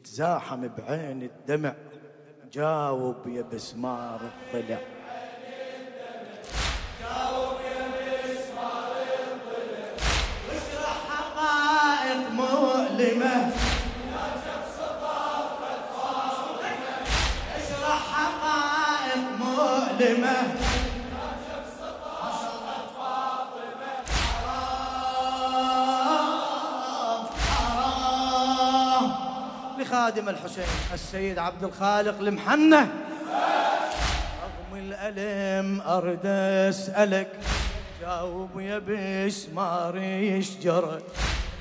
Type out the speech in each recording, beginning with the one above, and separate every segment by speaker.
Speaker 1: تزاحم بعين الدمع. جاوب يا بسمار الضلع. جاوب يا بسمار الضلع. واشرح حقائق مؤلمة. اشرح حقائق مؤلمة. خادم الحسين السيد عبد الخالق المحنة. رغم الألم أرد أسألك جاوب يا بسمار يشجر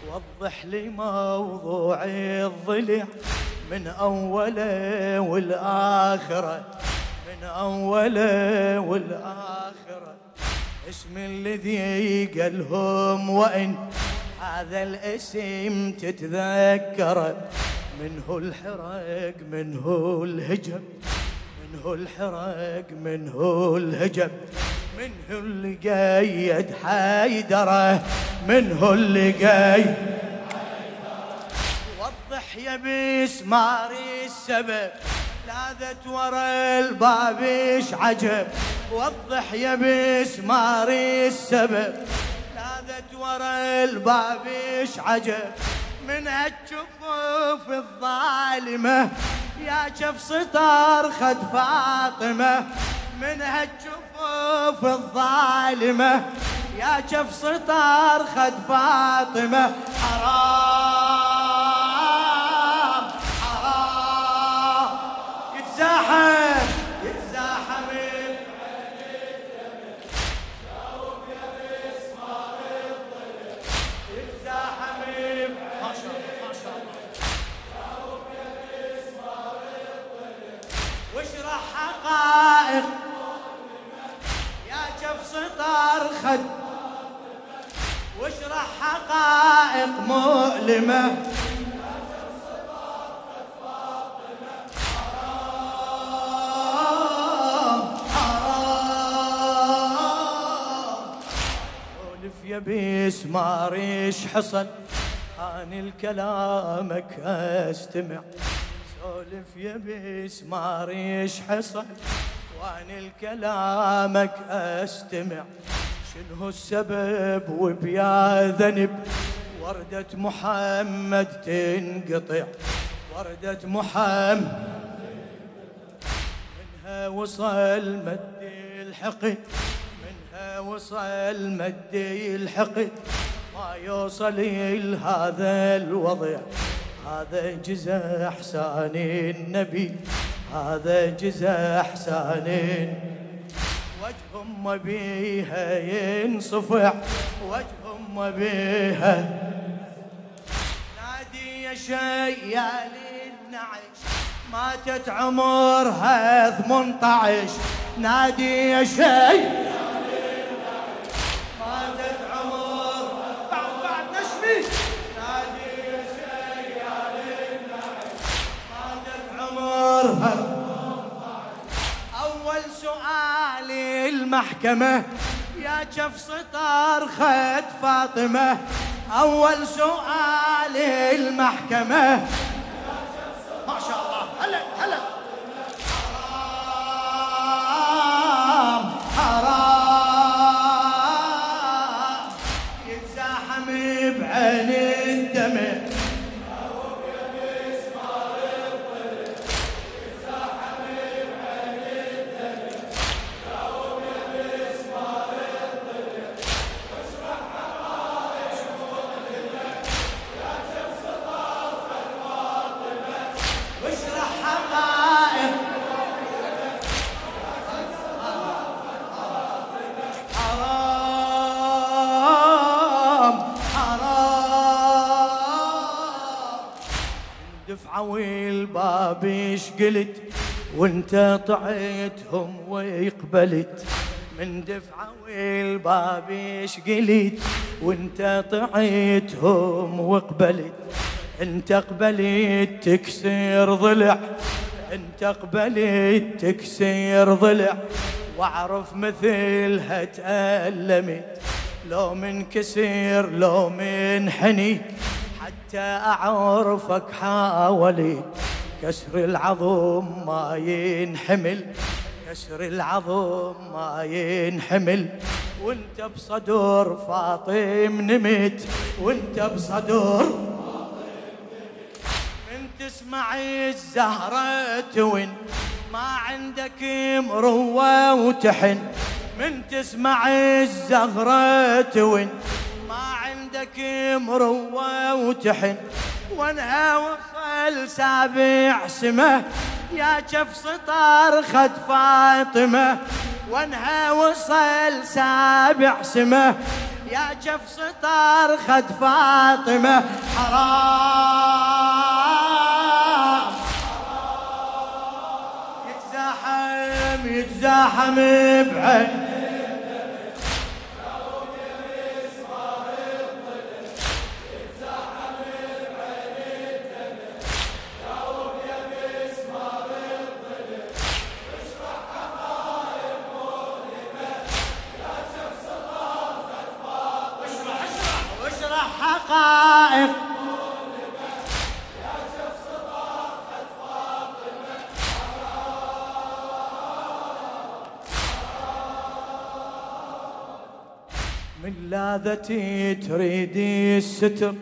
Speaker 1: وضح لي موضوع الضلع من أوله والآخرة من أوله والآخرة. اسم الذي قالهم وإن هذا الاسم تتذكره منه الحرق منه الهجم منه الحرق منه الهجم منه اللي قيد حيدره. منه اللي قيد وضح يا بسماري السبب. لاذت ورا الباب إيش عجب. وضح يا بسماري السبب. لاذت ورا الباب إيش عجب. من هالجفوف الظالمة يا شف سطر خد فاطمة. من هالجفوف الظالمة يا شف سطر خد فاطمة. حرام حرام. يتزاحم. مؤلمة يا بيسمار إيش حصل اني الكلامك أستمع. سولف يا بسمار إيش حصل واني الكلامك أستمع. شنو السبب وبيا ذنب؟ وردة محمد تنقطع. وردة محمد منها وصل مدي الحقد منها وصل مدي الحقد ما يوصل لهذا الوضع. هذا جزء احسان النبي. هذا جزء احسان وجه ام بيها ينصفع وجه ام بيها. نادي يا شيال النعش ماتت عمرها 18 نادي يا شيال المحكمة. يا جف سطر خد فاطمة أول سؤال المحكمة. ما شاء الله. هلا هلا. حرام حرام. إيش قلت وانت طعيتهم ويقبلت. من دفعة والباب قلت وانت طعيتهم وقبلت. انت قبلت تكسر ضلع انت قبلت تكسر ضلع. واعرف مثلها تألمت لو من كسير لو من حني متى أعرفك حاولت. كسر العظم ما ينحمل كسر العظم ما ينحمل. وانت بصدر فاطم نمت وانت بصدر من تسمع الزهرة توين ما عندك مروة وتحن من تسمع الزهرة توين ما عندك مروة وتحن وانها وصل سابع سمه يا كف سطر خد فاطمة. وانها وصل سابع سمه يا كف سطر خد فاطمة. حرام. يتزاحم يتزاحم بعين. من لاذتي تريد الستر؟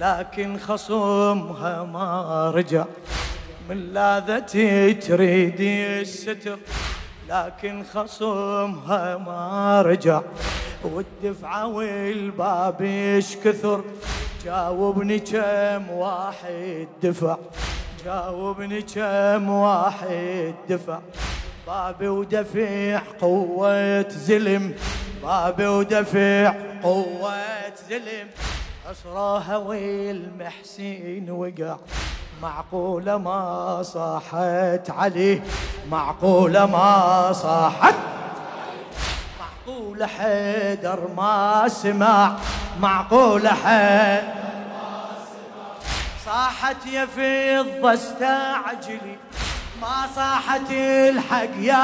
Speaker 1: لكن خصمها ما رجع. من لاذتي تريد الستر؟ لكن خصمها ما رجع. والدفعة والباب إيش كثر؟ جاوبني كم واحد دفع. جاوبني كم واحد دفع. بابي ودفع قوة زلم بابي ودفع قوة زلم أسراها والمحسين وقع. معقولة ما صاحت عليه معقولة ما صاحت. معقول حيدر ما سمع. معقول حيدر ما سمع. صاحت يا فضة استعجلي. ما صاحت الحق يا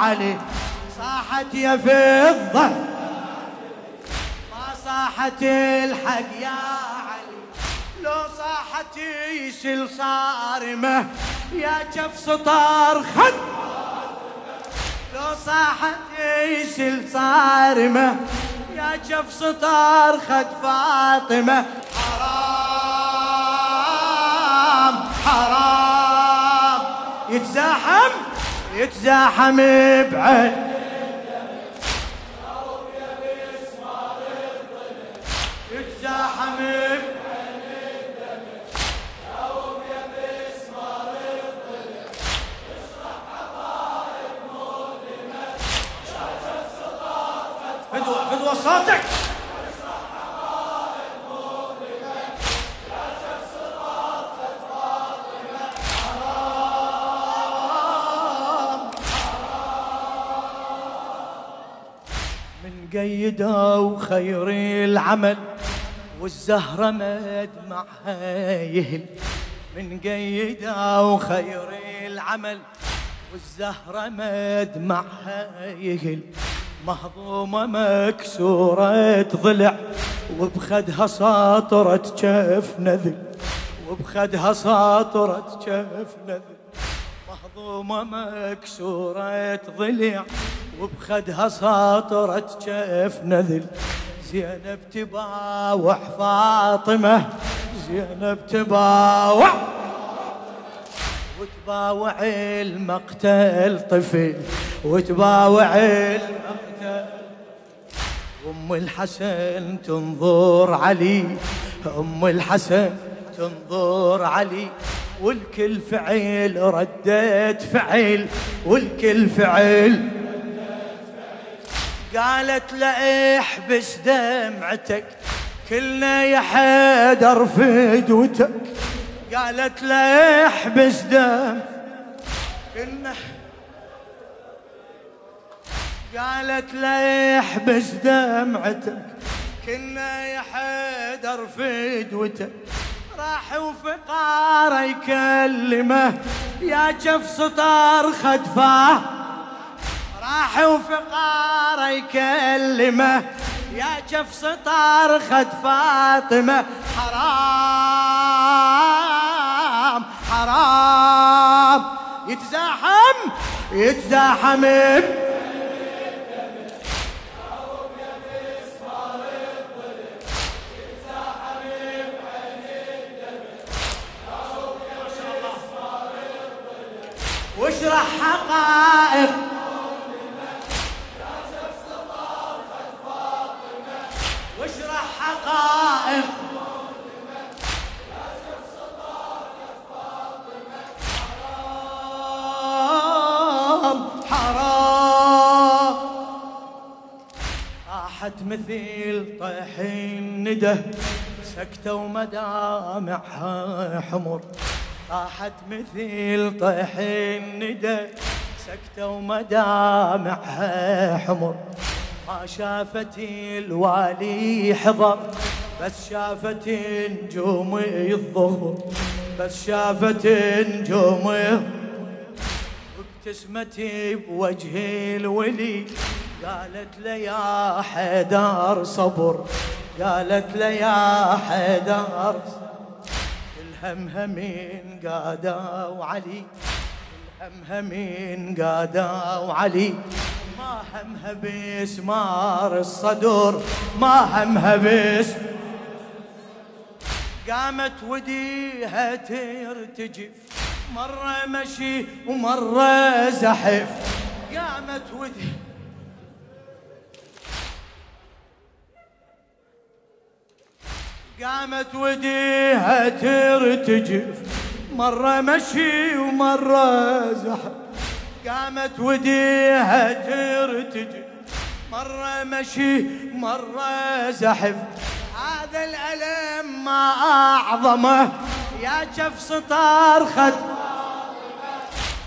Speaker 1: علي. صاحت يا فضة ما صاحت الحق يا علي. لو صاحت يشل صارمة يا جف سطار خد لو صاحت يشل صارمة يا جف سطار خد فاطمة. حرام حرام. يتزاحم يتزاحم بعين. من قيده خير العمل والزهرة مدمعها يهل. من قيده وخير العمل والزهرة مدمعها يهل. مهضومة مكسورة ضلع وبخدها ساطرة جف نذل. وبخدها ساطرة جف نذل. مهضومة مكسورة ضلع وبخدها ساطرة جف نذل. زينب تباوع فاطمة زينب تباوع وتباوع المقتل طفل وتباوع المقتل. أم الحسن تنظر علي أم الحسن تنظر علي. والكل فعل ردت فعل والكل فعل قالت لا احبس دمعتك كلنا يا حيدر فدوتك قالت لا احبس دم كلنا. قالت لا يحبس دمعتك كنا يا حيدر فدوتك راح وفقاره يكلمه يا جف سطار خدفاه راح وفقاره يكلمه يا جف سطار خد فاطمة. حرام حرام. يتزاحم يتزاحم. واشرح حقائق؟ راحت مثيل طيحين ندى سكتة ومدامعها حمر. طاحت مثل طيحين ندى سكتة ومدامعها حمر. ما شافت الوالي حضر بس شافت نجوم الظهر. بس شافت نجوم وابتسمت بوجه الولي قالت له يا حيدر صبر قالت له يا حيدر الهمهمين قادوا علي الهمهمين قادوا علي ما همها باسمار الصدر ما همها بس قامت وديها ترتجف مرة مشي ومرة زحف. قامت وديها قامت وديها ترتجف مرة مشي ومرة زحف. قامت وديها ترتجف مرة مشي مرة زحف. هذا الألم ما أعظمه يا جف سطار خد.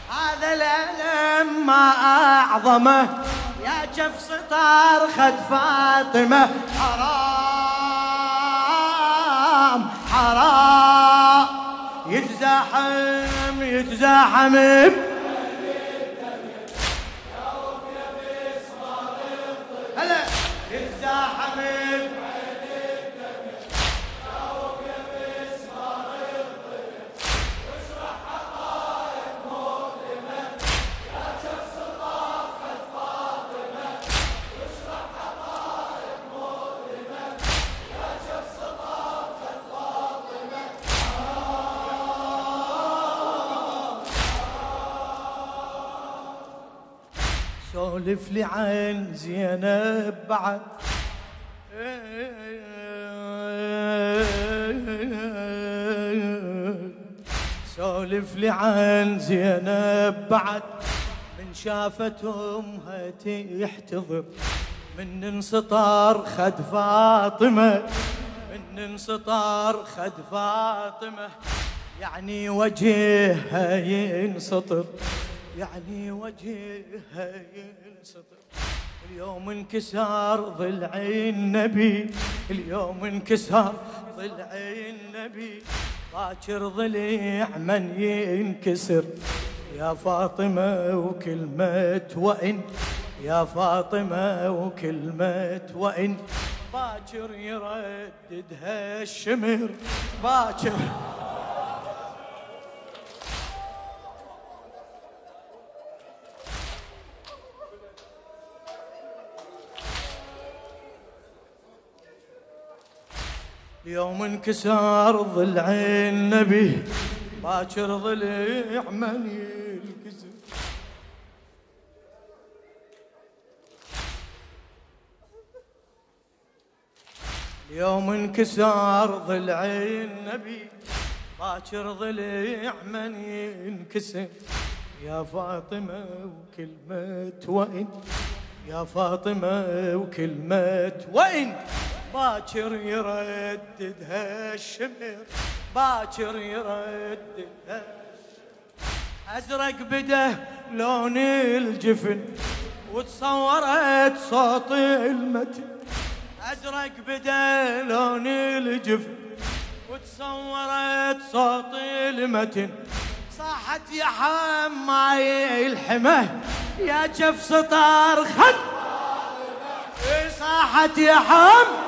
Speaker 1: هذا الألم ما أعظمه يا جف سطار خد فاطمة. حرام حرام. يتزاحم يتزاحم. سولف لي عن زينب بعد. سولف لي عن زينب بعد. من شافت أمها تحتضر. من انسطار خد فاطمة. من انسطار خد فاطمة. يعني وجهها ينسطر يعني وجهها ينسطر. اليوم انكسار ضلع النبي اليوم انكسار ضلع النبي باكر ضلع من ينكسر. يا فاطمة وكلمة وإن. يا فاطمة وكلمة وإن. باكر يرددها الشمر. باكر يوم انكسر ضلع النبي باكر ضلع من ينكسر. يوم انكسر ضلع النبي باكر ضلع من ينكسر. يا فاطمة وكلمة وإن يا فاطمة وكلمة وإن. باكر يرددها الشمر باكر يرددها أزرق بده لون الجفن وتصورت صوت المتن. أزرق بده لون الجفن وتصورت صوت المتن. صاحت يا حماي الحمه يا جف سطار خد صاحت يا حم؟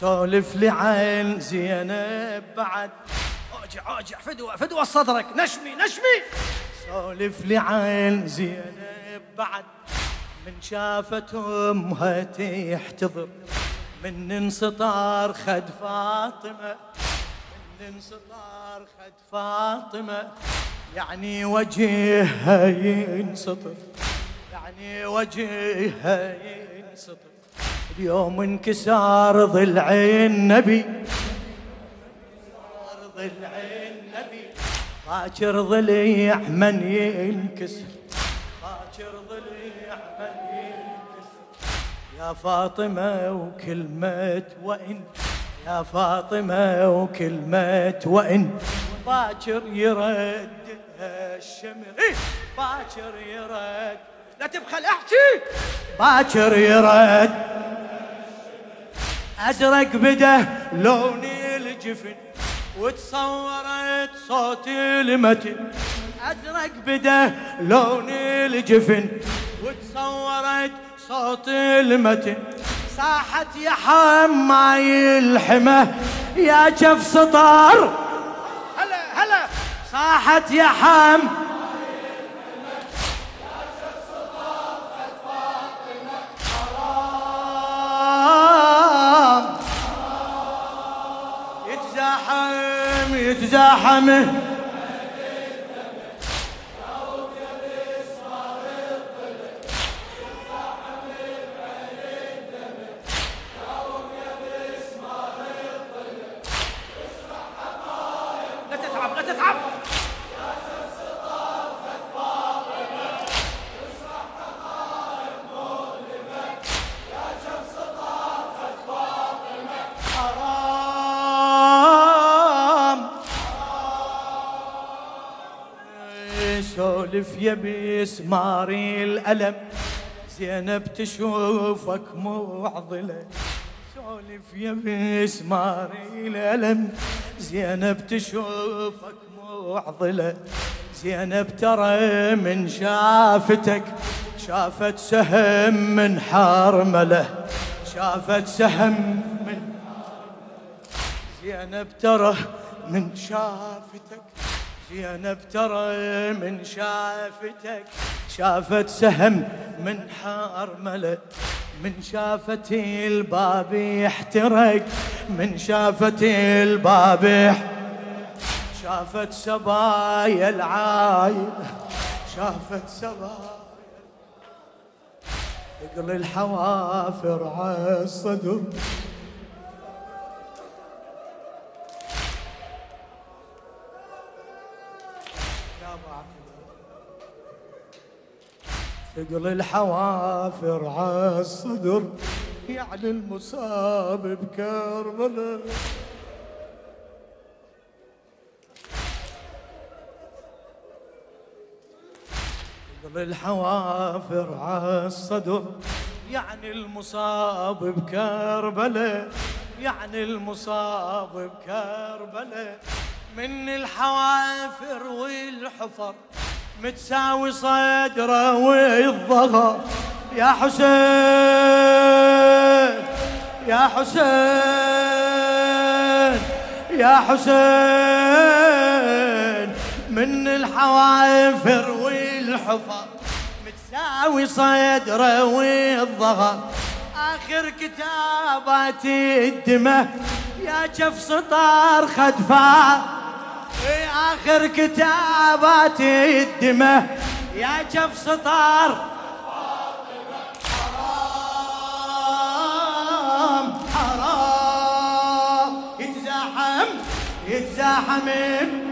Speaker 1: سولف لي عن زينب بعد. أوجع أوجع فدوة فدوة صدرك. نشمي نشمي. سولف لي عن زينب بعد. من شافت أمها تحتضر. من انسطار خد فاطمة. من انسطار خد فاطمة. يعني وجهها ينسطر يعني وجهها ينسطر اليوم انكسار ضلع النبي باكر ضليع من ينكسر. باكر ضليع من ينكسر. يا فاطمة وكلمة وإن. يا فاطمة وكلمة وإن. باكر يرد الشمر. إيه؟ باكر يرد. لا تبخل احكي! باكر يرد ازرق بده لوني الجفن وتصورت صوت المتن ازرق بده لوني الجفن وتصورت صوت المتن صاحت يا حماي الحمى يا جف سطار. هلا هلا. صاحت يا حم يتزاحم سولف يا بسماري الألم زينب تشوفك معضلة. سولف يا بسماري الألم زينب تشوفك معضلة. زينب ترى من شافتك شافت سهم من حرمله شافت سهم من زينب ترى من شافتك. زينب ترى من شافتك شافت سهم من حرملة من شافت الباب يحترق من شافت الباب شافت سبايا العايلة شافت سبايا ثقل الحوافر عالصدر ثقل الحوافر عالصدر يعني المصاب بكربلاء ثقل الحوافر عالصدر يعني المصاب بكربلاء يعني المصاب بكربلاء من الحوافر والحفر متساوي صدره والضغط يا حسين يا حسين يا حسين. من الحوافر والحفر متساوي صدره والضغط آخر كتابات الدمه يا جف سطار في آخر كتابات الدمه يا جف سطار. حرام حرام. يتزاحم يتزاحم.